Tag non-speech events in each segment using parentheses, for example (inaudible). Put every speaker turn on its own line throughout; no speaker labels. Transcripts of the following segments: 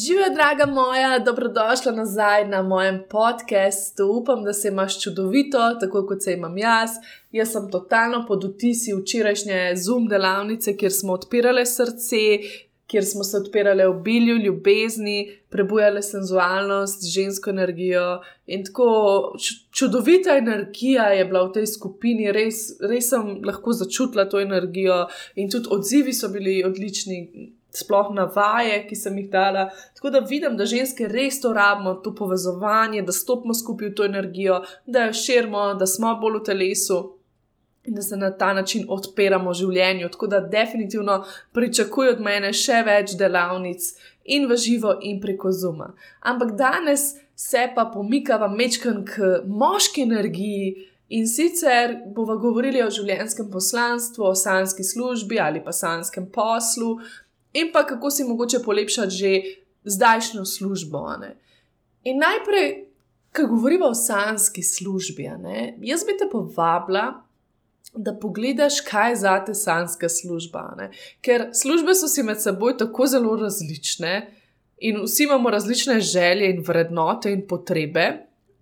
Živijo, draga moja, dobrodošla nazaj na mojem podkastu. Upam, da se imaš čudovito, tako kot se imam jaz. Jaz sem totalno pod vtisi včerajšnje Zoom delavnice, kjer smo odpirali srce, kjer smo se odpirali v bilju, ljubezni, prebujali senzualnost, žensko energijo. In tako čudovita energija je bila v tej skupini, res, res sem lahko začutila to energijo, in tudi odzivi so bili odlični sploh na vaje, ki sem jih dala. Tako da vidim, da ženske res to rabimo, to povezovanje, da stopimo skupaj v to energijo, da jo širimo, da smo bolj v telesu. In da se na ta način odpiramo življenju. Tako da definitivno pričakuj od mene še več delavnic in v živo, in preko zuma. Ampak danes se pa pomikava mečken k moški energiji. In sicer bomo govorili o življenjskem poslanstvu, o sanski službi ali pa sanskem poslu, in pa kako si mogoče polepšati že zdajšnjo službo. In najprej, ko govorimo o sanski službi, jaz bi te povabila. Da pogledaš, kaj je za te sanska služba. Ne? Ker službe so si med seboj tako zelo različne in vsi imamo različne želje in vrednote in potrebe.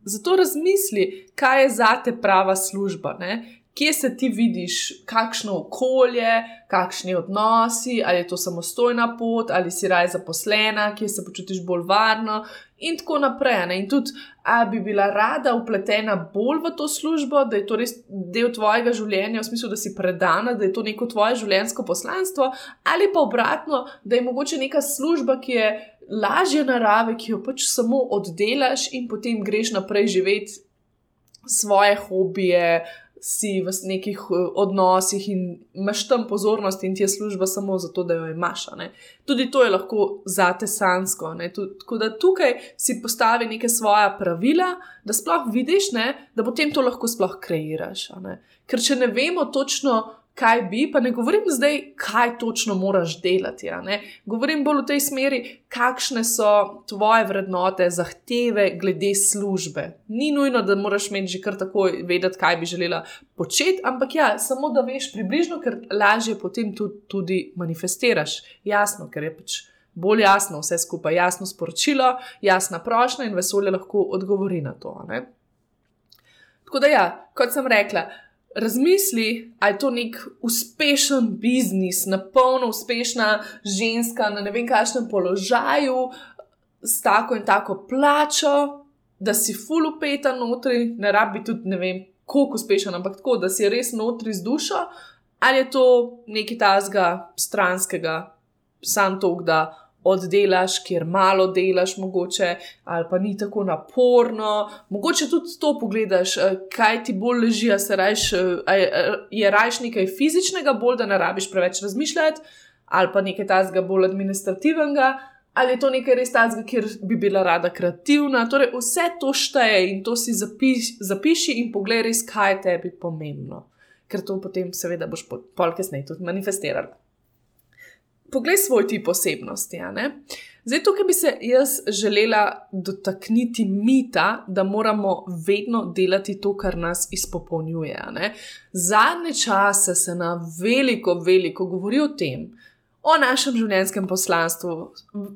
Zato razmisli, kaj je za te prava služba. Ne? Kje se ti vidiš, kakšno okolje, kakšni odnosi, ali je to samostojna pot, ali si raj zaposlena, kje se počutiš bolj varno. In tako naprej. Ne? In tudi, ali bi bila rada upletena bolj v to službo, da je to res del tvojega življenja, v smislu, da si predana, da je to neko tvoje življenjsko poslanstvo, ali pa obratno, da je mogoče neka služba, ki je lažje narave, ki jo pač samo oddelaš in potem greš naprej živeti svoje hobije, si v nekih eh, odnosih in imaš tam pozornost in ti je služba samo zato, da jo imaš. Tudi to je lahko zate sansko. Tako da tukaj si postavi neke svoje pravila, da sploh vidiš, ne? da potem to lahko sploh kreiraš. Ker če ne vemo točno, kaj bi, pa ne govorim zdaj, kaj točno moraš delati. Govorim bolj v tej smeri, kakšne so tvoje vrednote, zahteve glede službe. Ni nujno, da moraš imeti že kar takoj vedeti, kaj bi želela početi, ampak ja, samo da veš približno, ker lažje potem tudi, tudi manifestiraš. Jasno, ker je pač. Bolj jasno, vse skupaj, jasno sporočilo, jasna prošnja, in vesolje lahko odgovori na to. Ne? Tako da, ja, kot sem rekla, razmisli, ali je to nek uspešen biznis, na polno uspešna ženska na ne vem kakšnem položaju, s tako in tako plačo, da si full upeta notri, ne rabi tudi ne vem, koliko uspešen, ampak tako, da si res notri z dušo, ali je to nekaj tazga stranskega, sam to, da oddelaš, kjer malo delaš, mogoče, ali pa ni tako naporno. Mogoče tudi to pogledaš, eh, kaj ti bolj leži, a rajš, eh, je rajš nekaj fizičnega, bolj da ne rabiš preveč razmišljati, ali pa nekaj tazga bolj administrativnega. Ali je to nekaj res tazga, kjer bi bila rada kreativna? Torej, vse to šteje in to si zapiš, zapiši in pogledaj, res, kaj je tebi pomembno. Ker to potem, seveda, boš pol kasneje tudi manifestirala poglej svoj tip osebnosti. Zdaj, tukaj bi se jaz želela dotakniti mita, da moramo vedno delati to, kar nas izpopolnjuje. Zadnje čase se na veliko, veliko govori o tem, o našem življenjskem poslanstvu,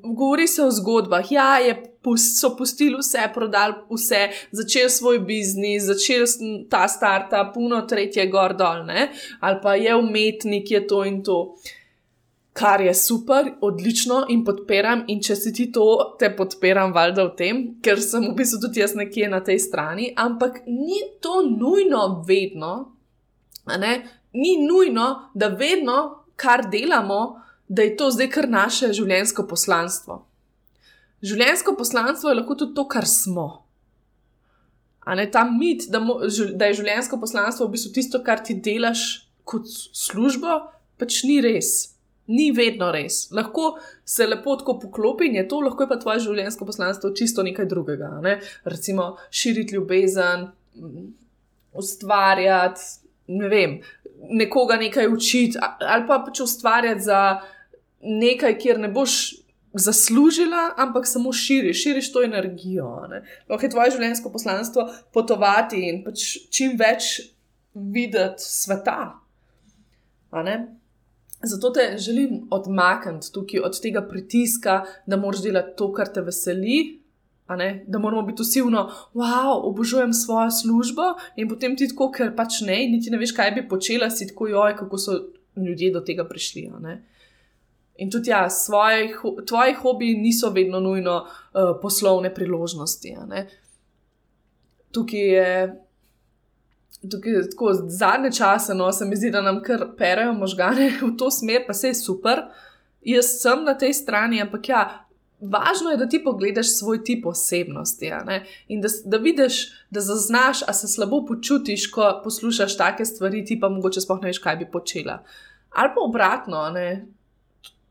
govori se o zgodbah. Ja, je, so pustili vse, prodali vse, začeli svoj biznis, začeli ta starta, puno tretje gor dol, ne? ali pa je umetnik, je to in to kar je super, odlično in podpiram. In če si ti to, te podpiram, valjda v tem, ker sem v bistvu tudi jaz nekje na tej strani. Ampak ni to nujno vedno, ni nujno, da vedno, kar delamo, da je to zdaj kar naše življenjsko poslanstvo. Življenjsko poslanstvo je lahko tudi to, kar smo. Ne, ta mit, da, mo, da je življenjsko poslanstvo v bistvu tisto, kar ti delaš kot službo, pač ni res ni vedno res. Lahko se lepo tako poklopi in je to, lahko je pa tvoje življenjsko poslanstvo čisto nekaj drugega. Ne? Recimo širiti ljubezen, ustvarjati, ne vem, nekoga nekaj učiti, ali pa pač ustvarjati za nekaj, kjer ne boš zaslužila, ampak samo širiš, širiš to energijo. Lahko je tvoje življenjsko poslanstvo potovati in pač čim več videti sveta. Zato te želim odmakniti tukaj od tega pritiska, da moraš delati to, kar te veseli. Da moramo biti vsi vno, wow, obožujem svojo službo, in potem ti tako, ker pač ne, niti ne veš, kaj bi počela, si tako, joj, kako so ljudje do tega prišli. In tudi, ja, svoje, tvoji hobiji niso vedno nujno uh, poslovne priložnosti. Tukaj je tukaj, tako, zadnje čase, no, se mi zdi, da nam kar perejo možgane (laughs) v to smer, pa se je super. Jaz sem na tej strani, ampak ja, važno je, da ti pogledaš svoj tip osebnosti in da, da vidiš, da zaznaš, a se slabo počutiš, ko poslušaš take stvari, ti pa mogoče sploh ne veš, kaj bi počela. Ali pa obratno, ne.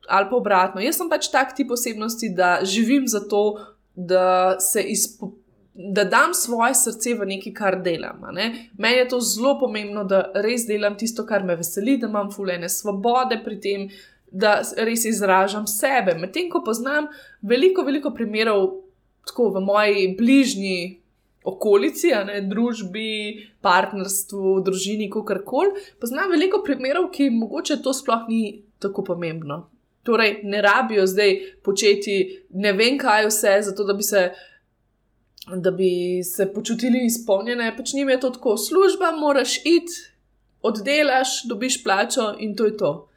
Ali pa obratno. Jaz sem pač tak tip osebnosti, da živim za to, da se izpopolnim da dam svoje srce v nekaj, kar delam. Ne? Meni je to zelo pomembno, da res delam tisto, kar me veseli, da imam fulene svobode pri tem, da res izražam sebe. Medtem ko poznam veliko, veliko primerov, tako v moji bližnji okolici, ne, družbi, partnerstvu, družini, kako koli, poznam veliko primerov, ki mogoče to sploh ni tako pomembno. Torej, ne rabijo zdaj početi ne vem kaj vse, zato da bi se da bi se počutili izpolnjene, pač njim je to tako, služba, moraš iti, oddelaš, dobiš plačo in to je to.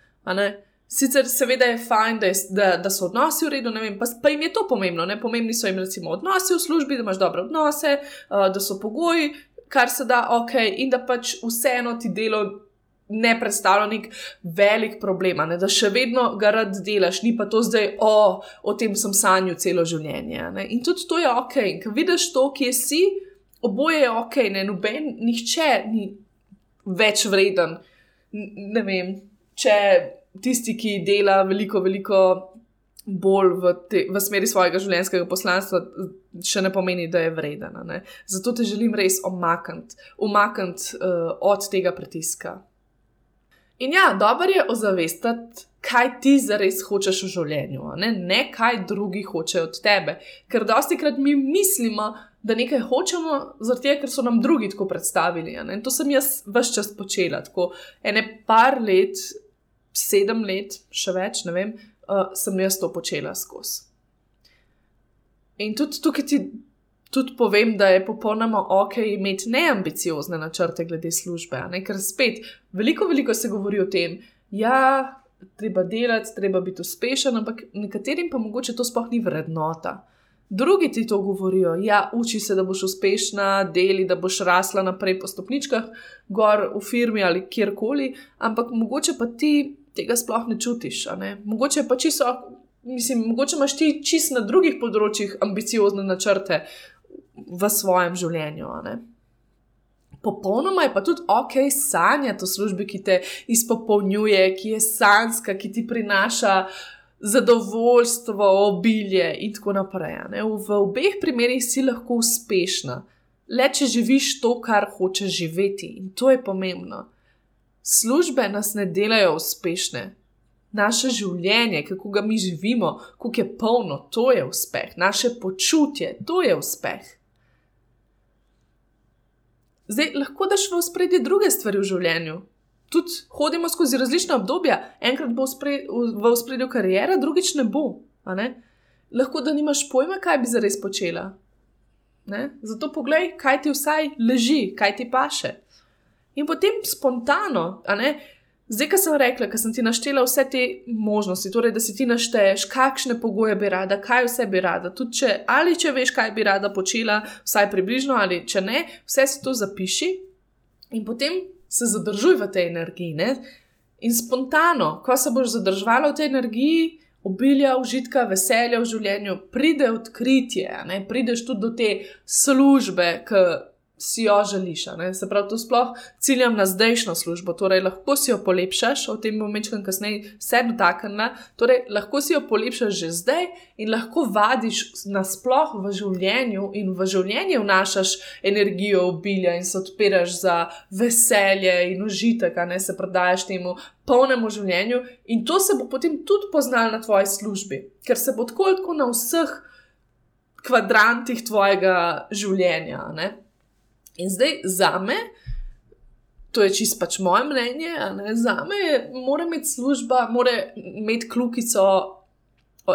Sicer seveda je fajn, da, je, da, da so odnosi v redu, vem, pa, pa jim je to pomembno. Ne? Pomembni so jim recimo odnosi v službi, da imaš dobre odnose, uh, da so pogoji, kar se da ok, in da pač vseeno ti delo ne predstavlja nek velik problem, ne? da še vedno ga rad delaš, ni pa to zdaj, o, o tem sem sanjal celo življenje. Ne? In tudi to je ok, ker vidiš to, kje si, oboje je ok, ne noben, nihče ni več vreden. Ne vem, če tisti, ki dela veliko, veliko. Bolj v, te, v smeri svojega življenjskega poslanstva, še ne pomeni, da je vreden. Zato te želim res omakniti, omakniti uh, od tega pritiska. In ja, dobro je ozavestiti, kaj ti zares hočeš v življenju, ne? ne kaj drugi hočejo od tebe. Ker dosti krat mi mislimo, da nekaj hočemo, zato ker so nam drugi tako predstavili. In to sem jaz vse čas počela. Tako ene par let, sedem let, še več, ne vem, uh, sem jaz to počela skozi. In tudi tukaj ti tudi povem, da je popolnoma ok imeti neambiciozne načrte glede službe. Ker spet, veliko, veliko se govori o tem, da ja, treba delati, treba biti uspešen, ampak nekaterim pa mogoče to sploh ni vrednota. Drugi ti to govorijo, ja, uči se, da boš uspešna, deli, da boš rasla naprej po stopničkah, gor v firmi ali kjerkoli, ampak mogoče pa ti tega sploh ne čutiš. Ne? Mogoče pa čisto, mislim, mogoče imaš ti čist na drugih področjih ambiciozne načrte, v svojem življenju. Popolnoma je pa tudi ok sanjati o službi, ki te izpopolnjuje, ki je sanska, ki ti prinaša zadovoljstvo, obilje in tako naprej. V obeh primerih si lahko uspešna, le če živiš to, kar hočeš živeti in to je pomembno. Službe nas ne delajo uspešne. Naše življenje, kako ga mi živimo, kako je polno, to je uspeh. Naše počutje, to je uspeh. Zdaj lahko daš v spredje druge stvari v življenju. Tudi hodimo skozi različne obdobja, enkrat bo v spredju karijera, drugič ne bo. Ne? Lahko da nimaš pojma, kaj bi zares počela. Ne? Zato poglej, kaj ti vsaj leži, kaj ti paše. In potem spontano, Zdaj, ki sem rekla, ki sem ti naštela vse te možnosti, torej, da si ti našteješ, kakšne pogoje bi rada, kaj vse bi rada, tudi če, ali če veš, kaj bi rada počela, vsaj približno, ali če ne, vse si to zapiši in potem se zadržuj v tej energiji. Ne? In spontano, ko se boš zadržvala v tej energiji, obilja užitka, veselja v življenju, pride odkritje, ne? prideš tudi do te službe, ki si jo želiš. Se pravi, tu sploh ciljam na zdajšnjo službo, torej lahko si jo polepšaš, o tem bom večkrat kasneje se dotaknila. Torej, lahko si jo polepšaš že zdaj in lahko vadiš nasploh v življenju in v življenje vnašaš energijo obilja in se odpiraš za veselje in užitek, ne se predajaš temu. Polnemu življenju, in to se bo potem tudi poznalo na tvoji službi, ker se bo tako, tako na vseh kvadrantih tvojega življenja. Ne? In zdaj za me, to je čisto pač moje mnenje, za me mora imeti služba, mora imeti klukico,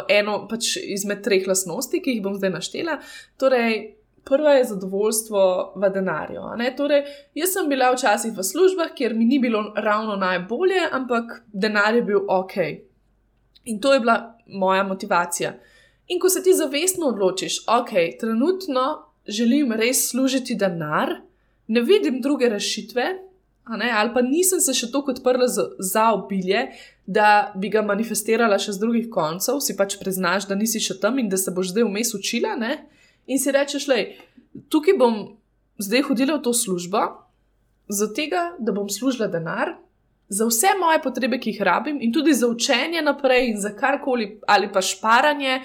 eno pač izmed treh lasnosti, ki jih bom zdaj naštela. Torej, prva je zadovoljstvo v denarju. Torej, jaz sem bila včasih v službah, kjer mi ni bilo ravno najbolje, ampak denar je bil ok. In to je bila moja motivacija. In ko se ti zavestno odločiš, ok, trenutno želim res služiti denar, ne vidim druge rešitve, ali pa nisem se še tako odprla za, za obilje, da bi ga manifestirala še z drugih koncev, si pač priznaš, da nisi še tam in da se boš zdaj vmes učila. Ne? In si rečeš, da tukaj bom zdaj hodila v to službo, zato da bom služila denar. Za vse moje potrebe, ki jih rabim, in tudi za učenje naprej, in za karkoli, ali pa šparanje,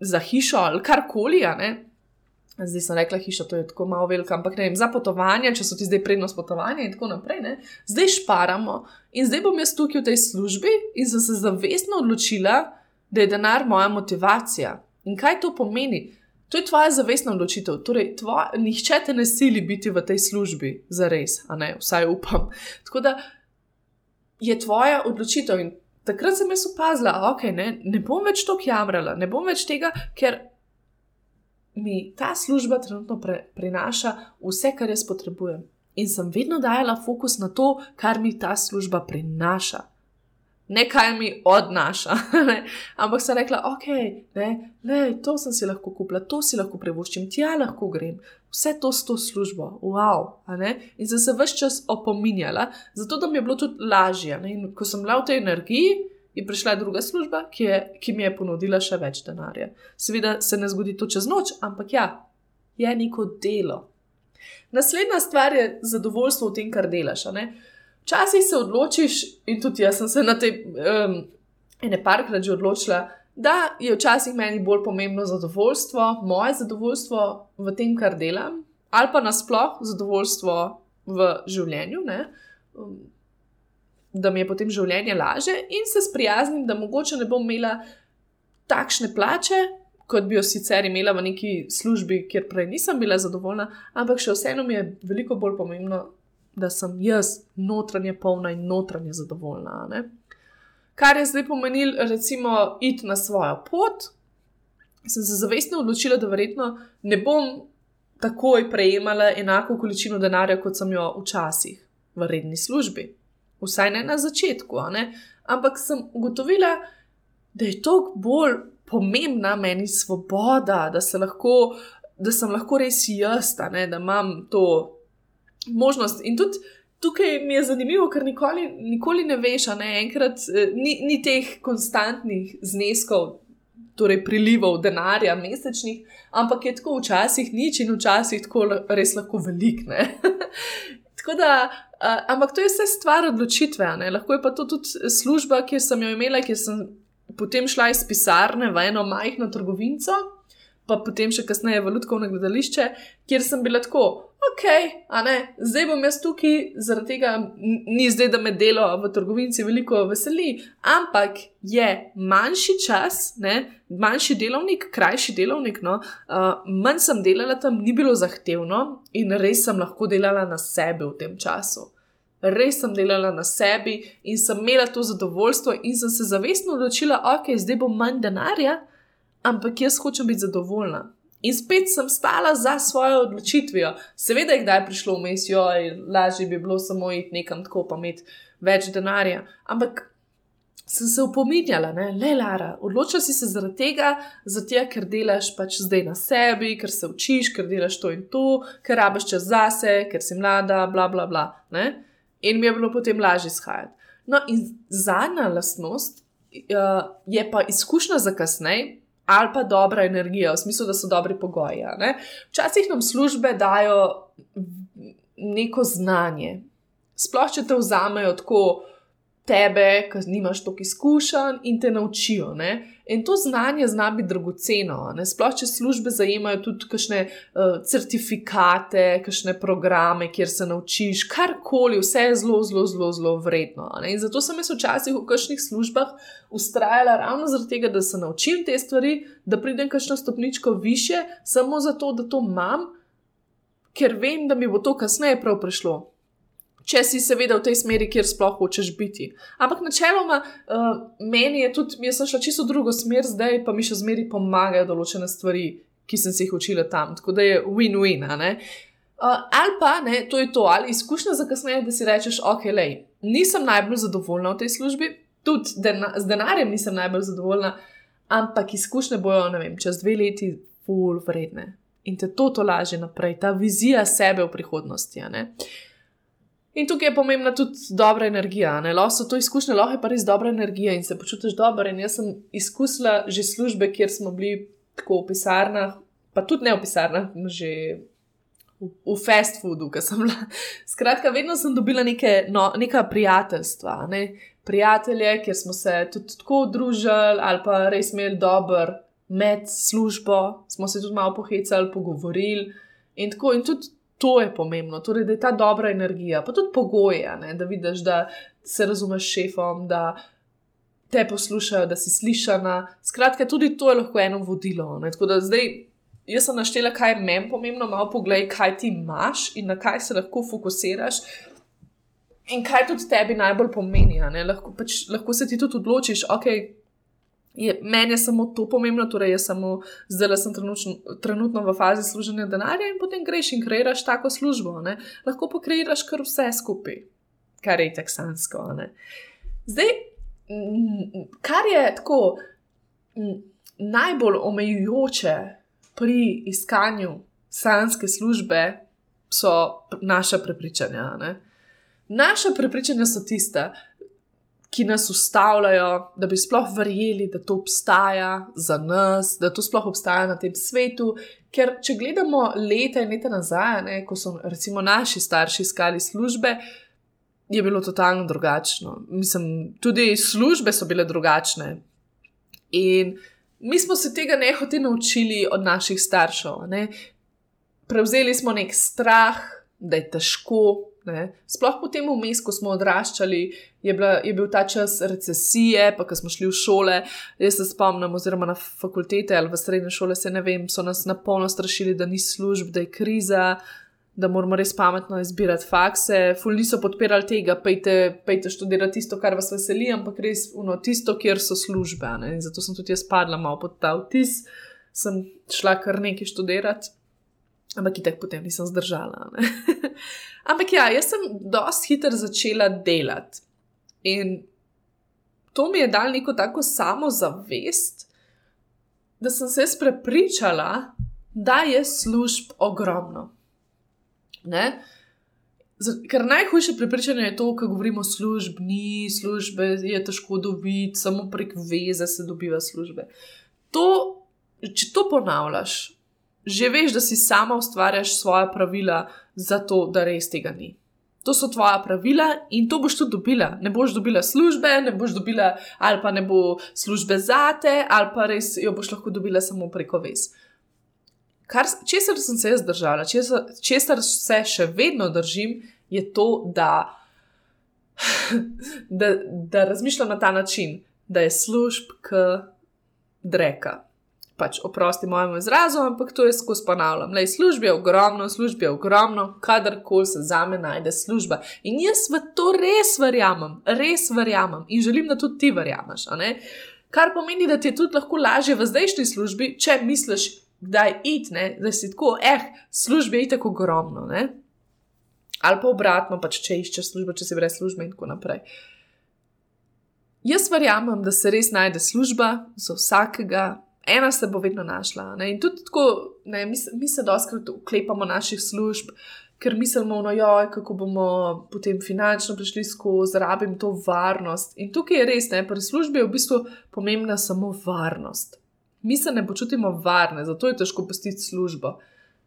za hišo, ali karkoli, Zdaj sem rekla, hiša to je tako malo velika, ampak ne vem, za potovanje, če so ti zdaj prednost potovanja in tako naprej. Ne? Zdaj šparamo in zdaj bom jaz tukaj v tej službi in sem se zavestno odločila, da je denar moja motivacija. In kaj to pomeni? To je tvoja zavestna odločitev. Torej, tvoj, nihče te ne sili biti v tej službi, za res, a ne, vsaj upam. Tako da je tvoja odločitev. In takrat sem jaz opazila, da okay, ne, ne bom več to jamrala, ne bom več tega, ker mi ta služba trenutno pre, prinaša vse, kar jaz potrebujem. In sem vedno dajala fokus na to, kar mi ta služba prinaša. Ne kaj mi odnaša. (laughs) Ampak sem rekla, ok, ne, ne, to sem si lahko kupila, to si lahko privoščim, tja lahko grem, vse to s to službo, wow. In sem se vse čas opominjala, zato da mi je bilo tudi lažje. In ko sem bila v tej energiji, je prišla druga služba, ki, je, ki mi je ponudila še več denarja. Seveda se ne zgodi to čez noč, ampak ja, je neko delo. Naslednja stvar je zadovoljstvo v tem, kar delaš. Včasih se odločiš, in tudi jaz sem se na te um, ene parkrat že odločila, da je včasih meni bolj pomembno zadovoljstvo, moje zadovoljstvo v tem, kar delam, ali pa nasplošno zadovoljstvo v življenju. Um, da mi je potem življenje laže in se sprijaznim, da mogoče ne bom imela takšne plače, kot bi jo sicer imela v neki službi, kjer prej nisem bila zadovoljna, ampak še vseeno mi je veliko bolj pomembno, da sem jaz notranje polna in notranje zadovoljna. Ne? Kar je zdaj pomenilo, recimo, iti na svojo pot, sem se zavestno odločila, da verjetno ne bom takoj prejemala enako količino denarja, kot sem jo včasih v redni službi vsaj ne na začetku, ne? ampak sem ugotovila, da je to bolj pomembna meni svoboda, da, lahko, da sem lahko res jaz, ne? da imam to možnost. In tudi tukaj mi je zanimivo, ker nikoli, nikoli ne veš, ne? enkrat eh, ni, ni teh konstantnih zneskov. Torej, prilivov denarja, mesečnih, ampak je tako včasih nič in včasih tako res lahko velik. (laughs) tako da Uh, ampak to je vse stvar odločitve. Ne? Lahko je pa to tudi služba, ki sem jo imela, ki sem potem šla iz pisarne v eno majhno trgovinco, pa potem še kasneje v Ludkovno gledališče, kjer sem bila tako, ok, zdaj bom jaz tukaj, zaradi tega ni zdaj, da me delo v trgovinci veliko veseli, ampak je manjši čas, ne, manjši delovnik, krajši delovnik, no, uh, manj sem delala tam, ni bilo zahtevno in res sem lahko delala na sebi v tem času. Res sem delala na sebi in sem imela to zadovoljstvo, in sem se zavestno odločila, ok, zdaj bom manj denarja, ampak jaz hočem biti zadovoljna. In spet sem stala za svojo odločitvijo. Seveda je kdaj prišlo v mesijo, lažje bi bilo samo iti nekam tako, pa imeti več denarja. Ampak sem se upominjala, ne, le Lara, odločila si se zaradi tega, zato ker delaš pač zdaj na sebi, ker se učiš, ker delaš to in to, ker rabiš čas zase, ker si mlada, bla bla bla. Ne? In mi je bilo potem lažje shajati. No, in zadnja lastnost uh, je pa izkušnja za kasneje ali pa dobra energija, v smislu, da so dobri pogoji. Včasih nam službe dajo neko znanje. Sploh, če te vzamejo tako tebe, ki nimaš toliko izkušenj in te naučijo. Ne? In to znanje zna biti dragoceno. Ne? Sploh, če službe zajemajo tudi kakšne uh, certifikate, kakšne programe, kjer se naučiš karkoli, vse je zelo, zelo, zelo, zelo vredno. Ne? In zato sem jaz včasih v kakšnih službah ustrajala ravno zaradi tega, da se naučim te stvari, da pridem kakšno stopničko više, samo zato, da to imam, ker vem, da mi bo to kasneje prav prišlo če si seveda v tej smeri, kjer sploh hočeš biti. Ampak načeloma uh, meni je tudi, jaz sem šla čisto drugo smer, zdaj pa mi še zmeri pomagajo določene stvari, ki sem se jih učila tam. Tako da je win-win. Uh, ali pa ne, to je to, ali izkušnja za kasneje, da si rečeš, ok, lej, nisem najbolj zadovoljna v tej službi, tudi dena, z denarjem nisem najbolj zadovoljna, ampak izkušnje bojo, ne vem, čez dve leti, full vredne. In te to to laže naprej, ta vizija sebe v prihodnosti. Uh, In tukaj je pomembna tudi dobra energija. Lahko so to izkušnje, lahko je pa res dobra energija in se počutiš dobro. In jaz sem izkusila že službe, kjer smo bili tako v pisarnah, pa tudi ne v pisarnah, že v, v fast foodu, ki sem bila. (laughs) Skratka, vedno sem dobila neke, no, neka prijateljstva, ne? prijatelje, kjer smo se tudi tako družili ali pa res imeli dober med službo, smo se tudi malo pohecali, pogovorili. In, tako, in tudi to je pomembno, torej, da je ta dobra energija, pa tudi pogoje, ne, da vidiš, da se razumeš s šefom, da te poslušajo, da si slišana. Skratka, tudi to je lahko eno vodilo. Ne, tako da zdaj. Jaz sem naštela, kaj je meni pomembno, malo pogledaj, kaj ti imaš in na kaj se lahko fokusiraš, in kaj tudi tebi najbolj pomeni. Lahko, pač, lahko se ti tudi odločiš, ok, je, meni je samo to pomembno, torej jaz samo zdaj sem trenutno, trenutno v fazi služenja denarja in potem greš in kreiraš tako službo. Ne? Lahko pa kreiraš kar vse skupaj, kar je teksansko. Zdaj, kar je tako najbolj omejujoče pri iskanju sanske službe, so naša prepričanja. Ne? Naša prepričanja so tista, ki nas ustavljajo, da bi sploh verjeli, da to obstaja za nas, da to sploh obstaja na tem svetu. Ker, če gledamo leta in leta nazaj, ne, ko so recimo naši starši iskali službe, je bilo totalno drugačno. Mislim, tudi službe so bile drugačne. In mi smo se tega nehote naučili od naših staršev. Ne. Prevzeli smo nek strah, da je težko, Ne? Sploh po tem vmes, ko smo odraščali, je, bila, je bil ta čas recesije, pa ko smo šli v šole. Jaz se spomnim, oziroma na fakultete ali v srednje šole, se ne vem, so nas napolno strašili, da ni služb, da je kriza, da moramo res pametno izbirati fakse. Ful niso podpirali tega, pejte, pejte študirati tisto, kar vas veseli, ampak res uno, tisto, kjer so službe. Ne? Zato sem tudi jaz padla malo pod ta vtis, sem šla kar nekaj študirati. Ampak tako potem nisem zdržala. (laughs) Ampak ja, jaz sem dosti hitro začela delati. In to mi je dal neko tako samozavest, da sem se prepričala, da je služb ogromno. Ne? Ker najhujše prepričanje je to, ko govorimo o službi, službe, je težko dobiti, samo prek veze se dobiva službe. To, če to ponavljaš, že veš, da si sama ustvarjaš svoje pravila, zato da res tega ni. To so tvoja pravila in to boš tudi dobila. Ne boš dobila službe, ne boš dobila, ali pa ne bo službe zate, ali pa res jo boš lahko dobila samo preko vez. Kar, česar sem se jaz držala, česar, česar se še vedno držim, je to, da, (sighs) da, da razmišljam na ta način, da je služb k dreka pač oprosti mojemu izrazu, ampak to je skozi ponavljam. Le službe je ogromno, službe je ogromno, kadarkoli se za me najde služba. In jaz v to res verjamem, res verjamem in želim, da tudi ti verjameš. Kar pomeni, da ti je tudi lahko lažje v zdajšnji službi, če misliš, da je it, ne? da si tako, eh, službe je tako ogromno. Ne? Ali pa obratno, pač, če iščeš službo, če si brez službe in tako naprej. Jaz verjamem, da se res najde služba za vsakega, ena se bo vedno našla. Ne? In tudi tako, ne, mi, mi se doskrat uklepamo naših služb, ker mislimo, no, joj, kako bomo potem finančno prišli skozi, rabim to varnost. In tukaj je res, ne, pri službi je v bistvu pomembna samo varnost. Mi se ne počutimo varne, zato je težko pustiti službo.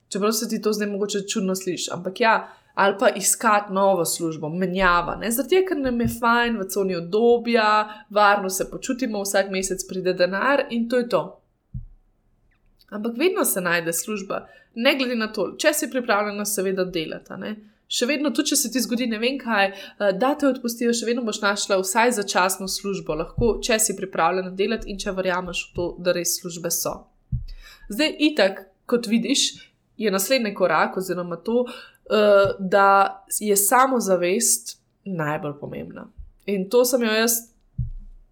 Čeprav se ti to zdaj mogoče čudno sliši, ampak ja, ali pa iskati novo službo, menjava. Zaradi tega, ker nam je fajn v coni obdobja, varno se počutimo, vsak mesec pride denar in to je to. Ampak vedno se najde služba, ne glede na to, če si pripravljena, seveda, delati. Še vedno, tudi če se ti zgodi ne vem kaj, eh, da te odpustijo, še vedno boš našla vsaj začasno službo, lahko, če si pripravljena delati in če verjameš v to, da res službe so. Zdaj, itak, kot vidiš, je naslednji korak, oziroma to, uh, da je samozavest najbolj pomembna. In to sem jo jaz,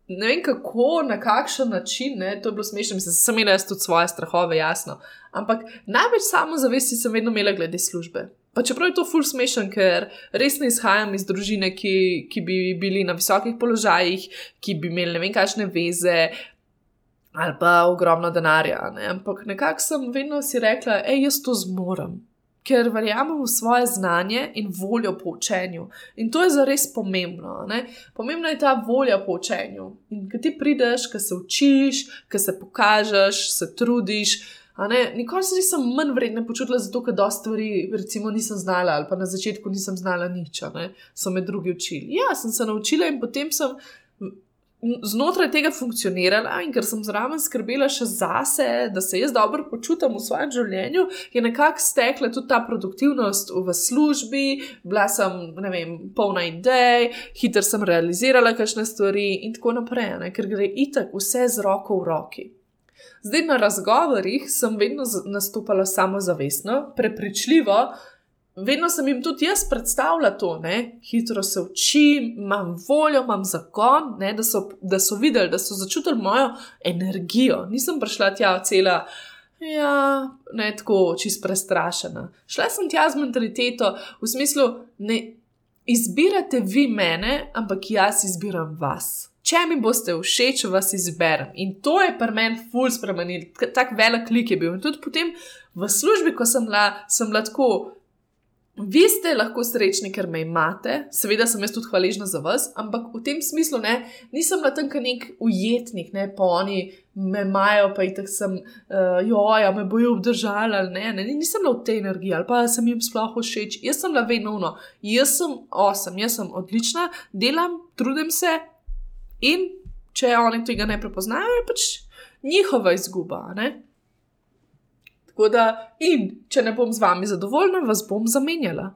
ne vem kako, na kakšen način, ne, to je bilo smešno, mislim, sem imela tudi svoje strahove, jasno. Ampak največ samozavesti sem vedno imela glede službe. Pa čeprav je to ful smešen, ker res ne izhajam iz družine, ki, ki bi bili na visokih položajih, ki bi imeli ne vem kakšne veze. Ali pa ogromno denarja, ne? ampak nekako sem vedno si rekla, hej, jaz to zmorem ker verjamem v svoje znanje in voljo po učenju. In to je zares pomembno. Ne? Pomembna je ta volja po učenju. In ko ti prideš, ko se učiš, ko se pokažeš, se trudiš. Nikoli se nisem manj vredna počutila, zato ker dosta stvari, recimo, nisem znala, ali pa na začetku nisem znala nič, so me drugi učili. Ja, sem se naučila in potem sem znotraj tega funkcionirala in ker sem zraven skrbela še zase, da se jaz dobro počutim v svojem življenju, je nekako stekla tudi ta produktivnost v službi, bila sem, ne vem, polna idej, hitro sem realizirala kakšne stvari in tako naprej, ne? ker gre itak vse z roko v roki. Zdaj na razgovorih sem vedno nastopala samozavestno, prepričljivo, vedno sem jim tudi jaz predstavljala to, ne? hitro se učim, imam voljo, imam zagon, ne? da, so, da so videli, da so začutili mojo energijo. Nisem prišla tja cela. Ja, ne tako, čist prestrašena. Šla sem tja z mentaliteto v smislu, ne izbirate vi mene, ampak jaz izbiram vas. Če mi boste všeč, vas izberem. In to je pri meni ful spremenil, tako velik klik je bil. In tudi potem v službi, ko sem bila, sem bila tako. Vi ste lahko srečni, ker me imate, seveda sem jaz tudi hvaležna za vas, ampak v tem smislu ne, nisem bila tam nek ujetnik, ne pa oni me imajo, pa jih tako sem, uh, joja, me bojo obdržali ali ne, ne, nisem v tej energiji ali pa sem jim sploh všeč. Jaz sem vedno uno, jaz sem osem, jaz sem odlična, delam, trudim se in če oni tega ne prepoznajo, je pač njihova izguba. Ne? Tako da, in če ne bom z vami zadovoljna, vas bom zamenjala.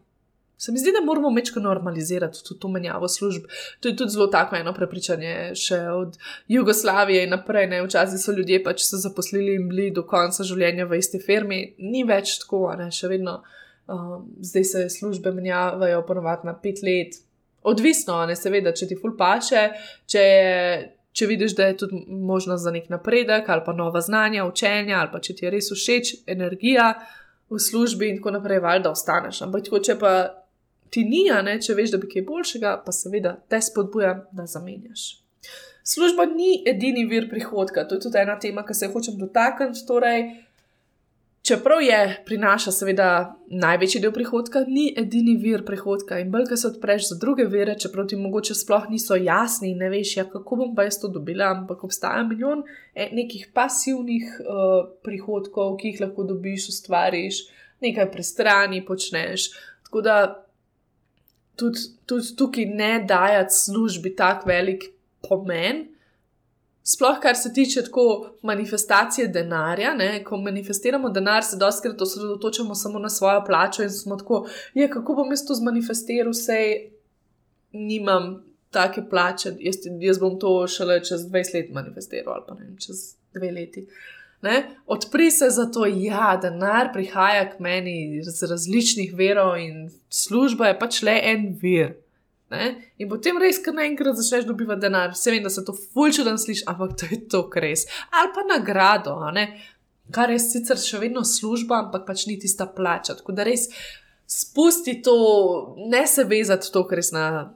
Se mi zdi, da moramo mečko normalizirati tudi to menjavo služb. To je tudi zelo tako eno prepričanje, še od Jugoslavije in naprej. Ne? Včasih so ljudje pač se zaposlili in bili do konca življenja v isti firmi, ni več tako, ne? še vedno. Um, zdaj se službe menjavajo ponovadi na pet let. Odvisno, ne seveda, če ti ful paše, če je če vidiš, da je tudi možnost za nek napredek ali pa nova znanja, učenja, ali pa če ti je res všeč energija v službi in tako naprej, valjda ostaneš. Ampak tako, če pa ti ni, ne, če veš, da bi kaj boljšega, pa seveda te spodbujam, da zamenjaš. Služba ni edini vir prihodka, to je tudi ena tema, ki se hočem dotakniti. Torej, Čeprav je prinaša, seveda, največji del prihodka, ni edini vir prihodka. In bolj, ko se odpreš za druge vire, čeprav ti mogoče sploh niso jasni in ne veš, ja, kako bom pa jaz to dobila, ampak obstaja milijon e, nekih pasivnih uh, prihodkov, ki jih lahko dobiš, ustvariš, nekaj prestrani počneš. Tako da tudi, tudi tukaj ne dajati službi tako velik pomen, Sploh, kar se tiče tako manifestacije denarja, ne? ko manifestiramo denar, se doskrat osredotočamo samo na svojo plačo in smo tako, je, kako bom jaz to zmanifestiral, vse nimam take plače, jaz, jaz bom to šele čez 20 let manifestiral ali pa ne čez dve leti. Ne? Odpri se za to, da ja, denar prihaja k meni iz različnih verov in služba je pač le en vir. Ne? In potem res, kar naenkrat začneš dobivati denar, se vem, da se to fulčudan sliši, ampak to je to res. Ali pa nagrado, kar je sicer še vedno služba, ampak pač ni tista plača. Tako da res spusti to, ne se vezati to, kar res na,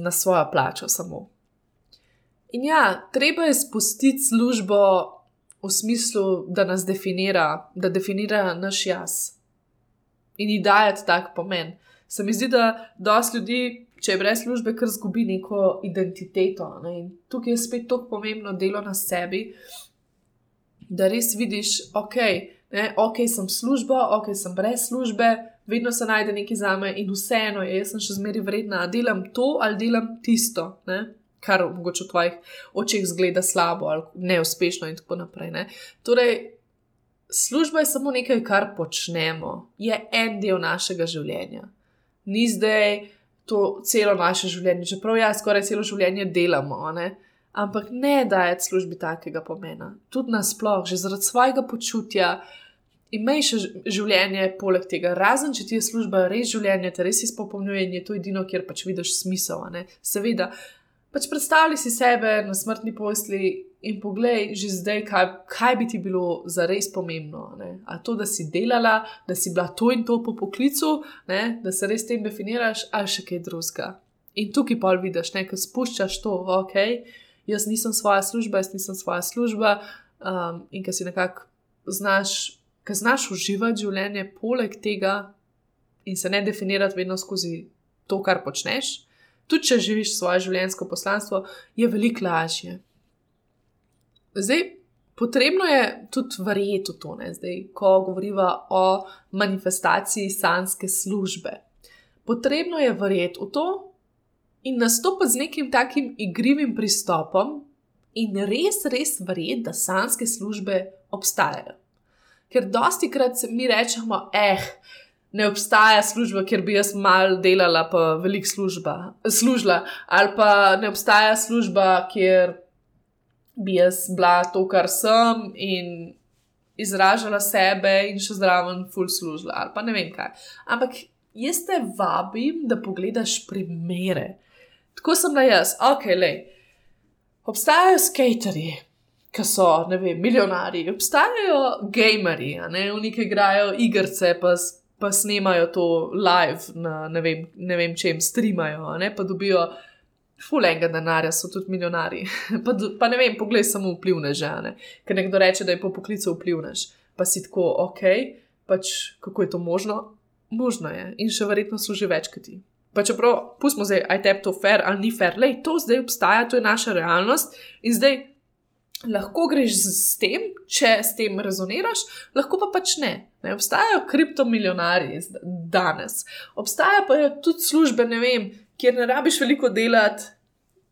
na svojo plačo samo. In ja, treba je spustiti službo v smislu, da nas definira, da definira naš jaz in ji dajati tak pomen se mi zdi, da dosti ljudi, če je brez službe, kar zgubi neko identiteto. Ne? In tukaj je spet tako pomembno delo na sebi, da res vidiš, ok, Ne, ok, sem služba, ok, sem brez službe, vedno se najde nekaj za me in vseeno je, jaz sem še zmeraj vredna, delam to ali delam tisto, ne, kar mogoče v tvojih očeh zgleda slabo ali neuspešno in tako naprej. Ne. Torej, služba je samo nekaj, kar počnemo, je en del našega življenja. Ni zdaj to celo naše življenje, čeprav ja, skoraj celo življenje delamo. Ne. Ampak ne dajati službi takega pomena, tudi nasplošno, že zaradi svojega počutja, imej še življenje poleg tega, razen če ti je služba res življenje, te res izpopolnjuje in je to edino, kjer pač vidiš smisel. Seveda, pač predstavljaj si sebe na smrtni posli in poglej že zdaj, kaj, kaj bi ti bilo za res pomembno. Ne? A to, da si delala, da si bila to in to po poklicu, ne? da se res tem definiraš, ali še kaj drugega. In tukaj pa vidiš, da spuščaš to, ok, jaz nisem svoja služba, jaz nisem svoja služba, um, in ki si nekako znaš ki znaš uživati življenje poleg tega in se ne definirati vedno skozi to, kar počneš, tudi če živiš svoje življenjsko poslanstvo, je veliko lažje. Zdaj, potrebno je tudi verjeti v to, ne? Zdaj, ko govorimo o manifestaciji sanske službe. Potrebno je verjeti v to in nastopiti z nekim takim igrivim pristopom in res, res verjeti, da sanske službe obstajajo. Ker dosti krat mi rečemo, eh, ne obstaja služba, kjer bi jaz mal delala, pa velik služba, služila, ali pa ne obstaja služba, kjer bi jaz bila to, kar sem in izražala sebe in še zraven full služila, ali pa ne vem kaj. Ampak jaz te vabim, da pogledaš primere. Tako sem da jaz, ok, le. Obstajajo skaterji, ki so, ne vem, milijonari, obstajajo gameri, ne vem, ki igrajo igrice, pa, pa snemajo to live na ne vem, ne vem čem, streamajo, ne, pa dobijo fulenga denarja, so tudi milijonari. (laughs) pa, pa ne vem, poglej samo vplivne žene, ker nekdo reče, da je po poklicu vplivnež, pa si tako, ok, pač kako je to možno? Možno je in še verjetno služi več kot ti. Pa čeprav, pustimo zdaj, aj te to fair ali ni fair, le to zdaj obstaja, to je naša realnost in zdaj lahko greš s tem, če s tem rezoniraš, lahko pa pač ne. ne. Obstajajo kriptomilijonari danes, obstajajo pa tudi službe, ne vem, kjer ne rabiš veliko delati,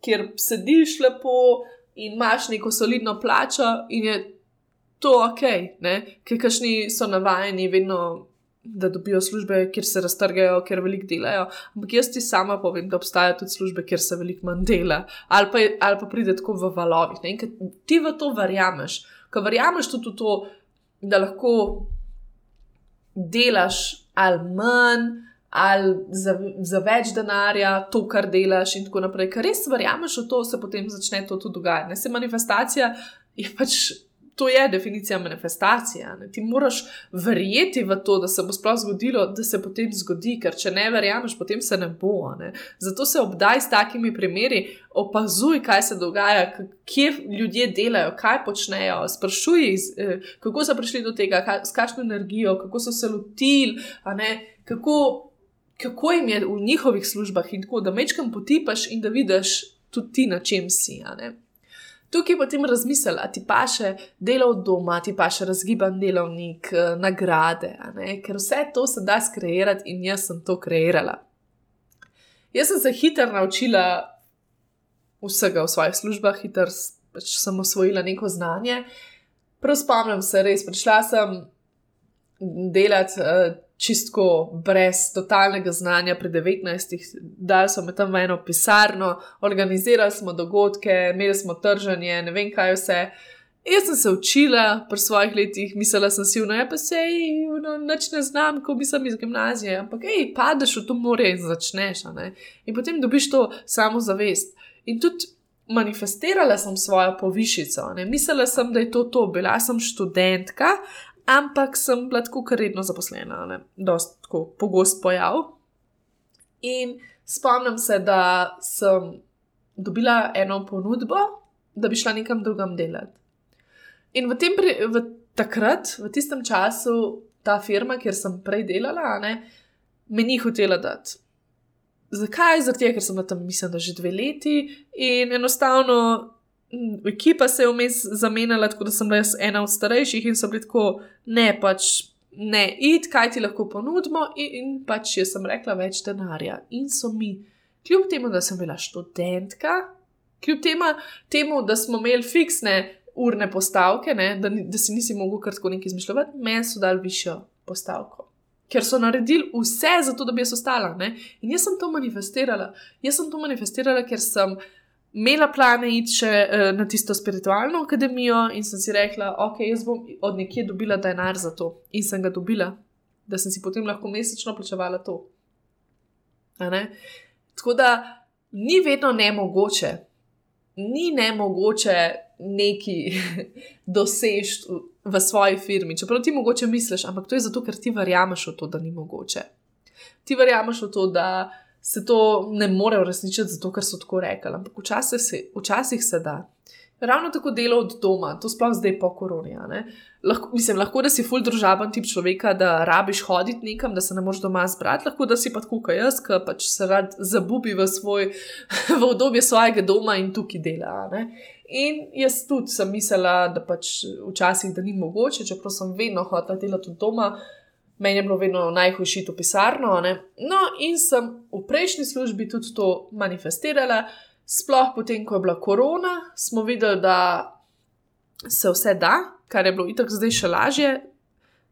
kjer sediš lepo in imaš neko solidno plačo, in je to ok, ker kašni so navajeni vedno da dobijo službe, kjer se raztrgajo, ker veliko delajo. Ampak jaz ti sama povem, da obstajajo tudi službe, kjer se veliko manj dela, ali pa, ali pa pride tako v valovih. Ne? In ti v to verjameš, ko verjameš tudi v to, da lahko delaš ali manj. Ali za, za več denarja, to, kar delaš, in tako naprej. Ker res verjameš v to, se potem začne to tudi dogajati. Se manifestacija je pač to je definicija manifestacije. Ne? Ti moraš verjeti v to, da se bo sploh zgodilo, da se potem zgodi, ker če ne verjameš, potem se ne bo. Ne? Zato se obdaj s takimi primeri, opazuj, kaj se dogaja, kje ljudje delajo, kaj počnejo, sprašuj jih, eh, kako so prišli do tega, kaj, s kakšno energijo, kako so se lotili, kako. Kako jim je v njihovih službah, in tako da mečkam potipaš, in da vidiš tudi ti, na čem si. Tukaj potem razmisli, da ti pa še delo od doma, ti pa še razgiban delovnik, eh, nagrade, ker vse to se da skreirati in jaz sem to kreirala. Jaz sem se hitro naučila vsega v svojih službah, hitro pač sem osvojila neko znanje. Prav spomnim se, res prišla sem delati. Čistko brez totalnega znanja pri 19. Dali smo me tam v eno pisarno, organizirali smo dogodke, imeli smo trženje, ne vem kaj vse. Jaz sem se učila pri svojih letih, mislila sem si, no, ja, pa se jih no, ne znam, ko bi sem iz gimnazije, ampak hej, padeš v to more in začneš. In potem dobiš to samozavest. In tudi manifestirala sem svojo povišico. Ne? Mislila sem, da je to to, bila sem študentka, ampak sem bila tako redno zaposlena, dosta tako pogost pojav. In spomnim se, da sem dobila eno ponudbo, da bi šla nekam drugam delati. In v tem, v takrat, v tistem času, ta firma, kjer sem prej delala, ne, me ni hotela dati. Zakaj? Zato, ker sem tam, mislim, da že dve leti in enostavno ekipa se je vmes zamenjala, tako da sem bila jaz ena od starejših in so bili tako, ne pač. Ne, id, kaj ti lahko ponudimo, in, in pač jaz sem rekla več denarja. In so mi, kljub temu, da sem bila študentka, kljub tema, temu, da smo imeli fiksne urne postavke, ne, da, da si nisi mogel kar tako nekaj izmišljati, meni so dali višjo postavko. Ker so naredili vse za to, da bi jaz ostala. Ne. In jaz sem to manifestirala. Jaz sem to manifestirala, ker sem imela plane iti še uh, na tisto spiritualno akademijo in sem si rekla, ok, jaz bom od nekje dobila denar za to. In sem ga dobila, da sem si potem lahko mesečno plačevala to. Tako da ni vedno ne mogoče, ni ne mogoče neki (laughs) dosež v svoji firmi. Čeprav ti mogoče misliš, ampak to je zato, ker ti verjameš v to, da ni mogoče. Ti verjameš v to, da se to ne more uresničiti, zato ker so tako rekli. Ampak včasih se, včasih se da. Ravno tako delo od doma, to sploh zdaj po koroni. Lahko, mislim, lahko da si full družaben tip človeka, da rabiš hoditi nekam, da se ne moreš doma zbrati, lahko da si pa tako kot jaz, ki pač se rad zabubi v, svoj, v obdobje svojega doma in tukaj dela. In jaz tudi sem mislila, da pač včasih da ni mogoče, čeprav sem vedno hodila delati od doma, meni je bilo vedno najhujši to pisarno. Ne? No, in sem v prejšnji službi tudi to manifestirala, sploh potem, ko je bila korona, smo videli, da se vse da, kar je bilo itak zdaj še lažje.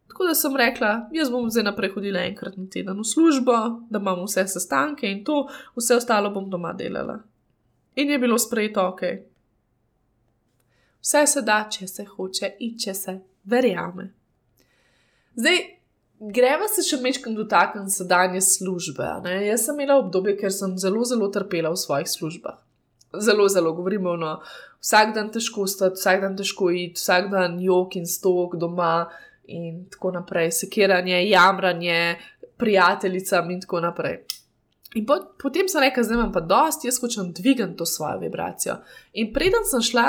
Tako da sem rekla, jaz bom zdaj naprej hodila enkrat na teden v službo, da imam vse sestanke in to, vse ostalo bom doma delala. In je bilo sprejeto ok. Vse se da, če se hoče in če se verjame. Zdaj, greva se še mečkam dotakniti sedanje službe. Ne? Jaz sem imela obdobje, ker sem zelo, zelo trpela v svojih službah. Zelo, zelo govorimo, no, vsak dan težko stati, vsak dan težko iti, vsak dan jok in stok doma in tako naprej, sekiranje, jamranje, prijateljicam in tako naprej. In po, potem sem rekla, zdaj imam pa dost, jaz hočem dvigati to svojo vibracijo. In preden sem šla,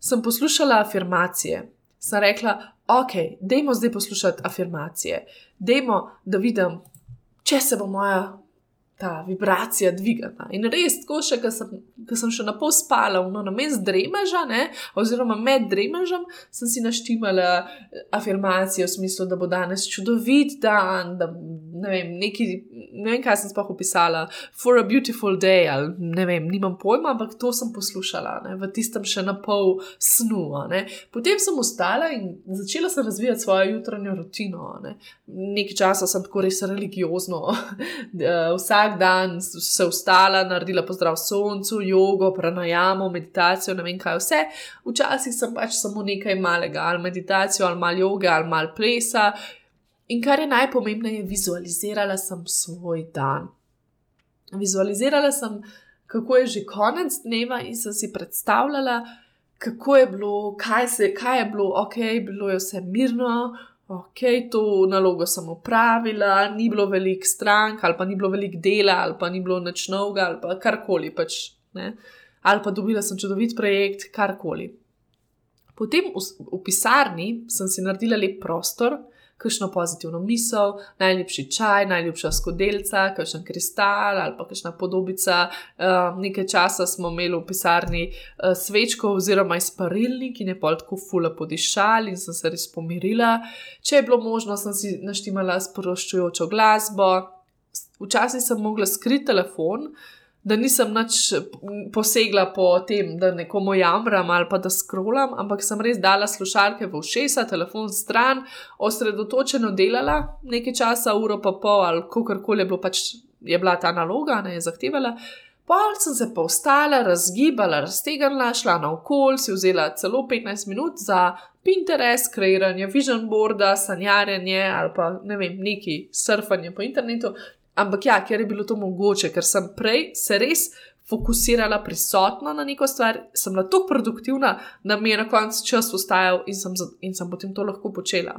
sem poslušala afirmacije. Sem rekla, ok, dajmo zdaj poslušati afirmacije, dajmo, da vidim, če se bo moja ta vibracija dvigala. In res, tako še, ker sem, sem še na pol spala, no, na mestu dremeža, ne, oziroma med dremežem, sem si naštimala eh, afirmacije v smislu, da bo danes čudovit dan, da ne vem, neki, ne vem, kaj sem sploh opisala, for a beautiful day, ali ne vem, nimam pojma, ampak to sem poslušala ne, v tistem še na pol snu. Ne. Potem sem ostala in začela sem razvijati svojo jutranjo rutino. Ne. Nekaj časa sem tako res religiozno. Vsak (laughs) vsak dan se vstala, naredila pozdrav soncu, jogo, pranajamo, meditacijo, ne vem kaj vse. Včasih sem pač samo nekaj malega, ali meditacijo, ali malo joge, ali malo plesa. In kar je najpomembnejše, vizualizirala sem svoj dan. Vizualizirala sem, kako je že konec dneva, in sem si predstavljala, kako je bilo, kaj, se, kaj je bilo, ok, bilo je vse mirno, ok, to nalogo sem upravila, ni bilo veliko strank, ali pa ni bilo veliko dela, ali pa ni bilo nič novega, ali pa karkoli pač. Ne? Ali pa dobila sem čudovit projekt, karkoli. Potem v, v pisarni sem si naredila lep prostor, kakšno pozitivno misel, najlepši čaj, najljubša skodelca, kakšen kristal ali pa kakšna podobica. Uh, nekaj časa smo imeli v pisarni uh, svečko oziroma izparilnik in je pol tako fula podišal in sem se res pomirila. Če je bilo možno, sem si naštimala sproščujočo glasbo. Včasih sem mogla skriti telefon, uh, da nisem nič posegla po tem, da nekomu jamram ali pa da skrolam, ampak sem res dala slušalke v ušesa, telefon stran, osredotočeno delala nekaj časa, uro pa pol ali kakorkoli je pač je bila ta naloga, ne je zahtevala. Pol sem se pa ostala, razgibala, raztegnila, šla na okolje, si vzela celo 15 minut za Pinterest, kreiranje vision boarda, sanjarjenje ali pa ne vem, neki surfanje po internetu, Ampak ja, ker je bilo to mogoče, ker sem prej se res fokusirala prisotno na neko stvar, sem bila tako produktivna, da mi je na koncu čas ustajal in sem, in sem potem to lahko počela.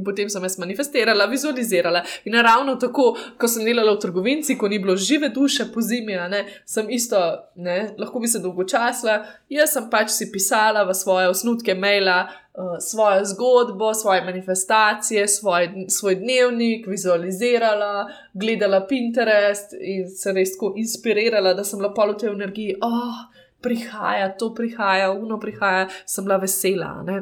In potem sem jaz manifestirala, vizualizirala. In ravno tako, ko sem delala v trgovinci, ko ni bilo žive duše po zimi, ne, sem isto, ne, lahko bi se dolgočasla. Jaz sem pač si pisala v svoje osnutke maila, uh, svojo zgodbo, svoje manifestacije, svoj, svoj dnevnik, vizualizirala, gledala Pinterest in se res tako inspirirala, da sem bila pol v tej energiji. Oh, prihaja, to prihaja, uno prihaja, sem bila vesela. Ne?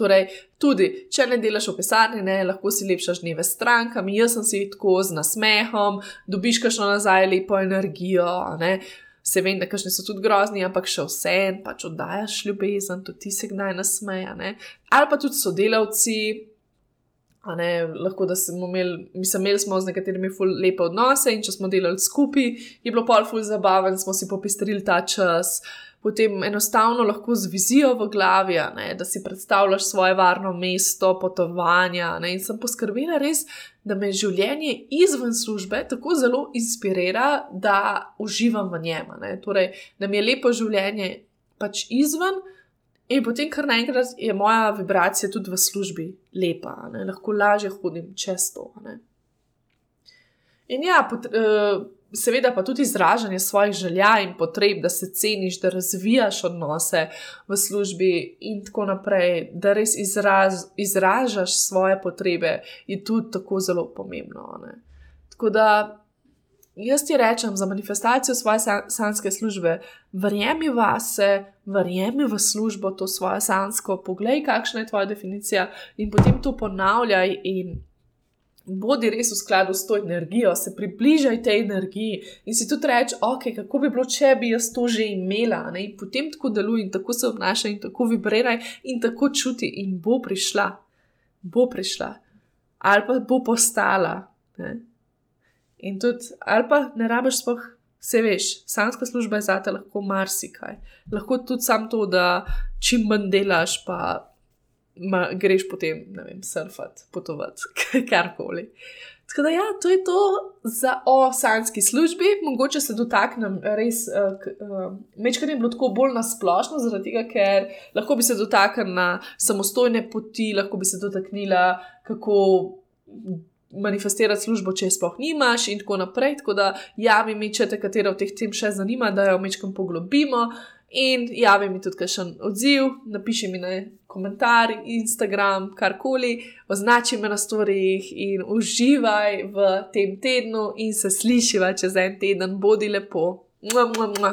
Torej, tudi če ne delaš v pisarni, ne, lahko si lepšaš dneve s strankami, jaz sem si tako z nasmehom, dobiš kašno nazaj lepo energijo. Ne. Se vem, da kašni so tudi grozni, ampak še vse en, pač oddajaš ljubezen, tudi ti se kdaj nasmeja. Ne. Ali pa tudi sodelavci. Ne, lahko da smo imeli, mislim, imeli smo z nekaterimi ful lepe odnose in če smo delali skupaj, je bilo pol ful zabaven, smo si popestrili ta čas. Uh, potem enostavno lahko z vizijo v glavi, ne, da si predstavljaš svoje varno mesto, potovanja. Ne, in sem poskrbela res, da me življenje izven službe tako zelo inspirira, da uživam v njem. Ne, torej, da mi je lepo življenje pač izven. In potem, kar naenkrat je moja vibracija tudi v službi lepa, ne? lahko lažje hodim čez to. Ne? In ja, pot, uh, seveda pa tudi izražanje svojih želja in potreb, da se ceniš, da razvijaš odnose v službi in tako naprej, da res izraz, izražaš svoje potrebe, je tudi tako zelo pomembno. Ne? Tako da jaz ti rečem za manifestacijo svoje sanske službe, verjemi vase, verjemi v službo, to svoje sansko, poglej, kakšna je tvoja definicija in potem to ponavljaj in bodi res v skladu s to energijo, se približaj tej energiji in si tudi reči, ok, kako bi bilo, če bi jaz to že imela. Ne? In potem tako deluj in tako se obnaša in tako vibriraj in tako čuti in bo prišla, bo prišla, ali pa bo postala. Ne? In tudi, ali pa ne rabiš spoh. Se veš, sanska služba je zate lahko marsikaj. Lahko tudi samo to, da čim manj delaš, pa ma, greš potem, ne vem, surfati, potovati, (laughs) karkoli. Tako da, ja, to je to za o sanski službi. Mogoče se dotaknem res, uh, uh, mečkaj je bilo tako bolj nasplošno, zaradi tega, ker lahko bi se dotaknila samostojne poti, lahko bi se dotaknila, kako manifestirati službo, če je sploh nimaš, in tako naprej. Tako da, javi mi, če te katera od teh tem še zanima, da jo mečkam poglobimo. In javi mi tudi kakšen odziv, napiši mi na komentar, Instagram, karkoli, označi me na storjih in uživaj v tem tednu in se slišiva čez en teden, bodi lepo. Mua, mua, mua.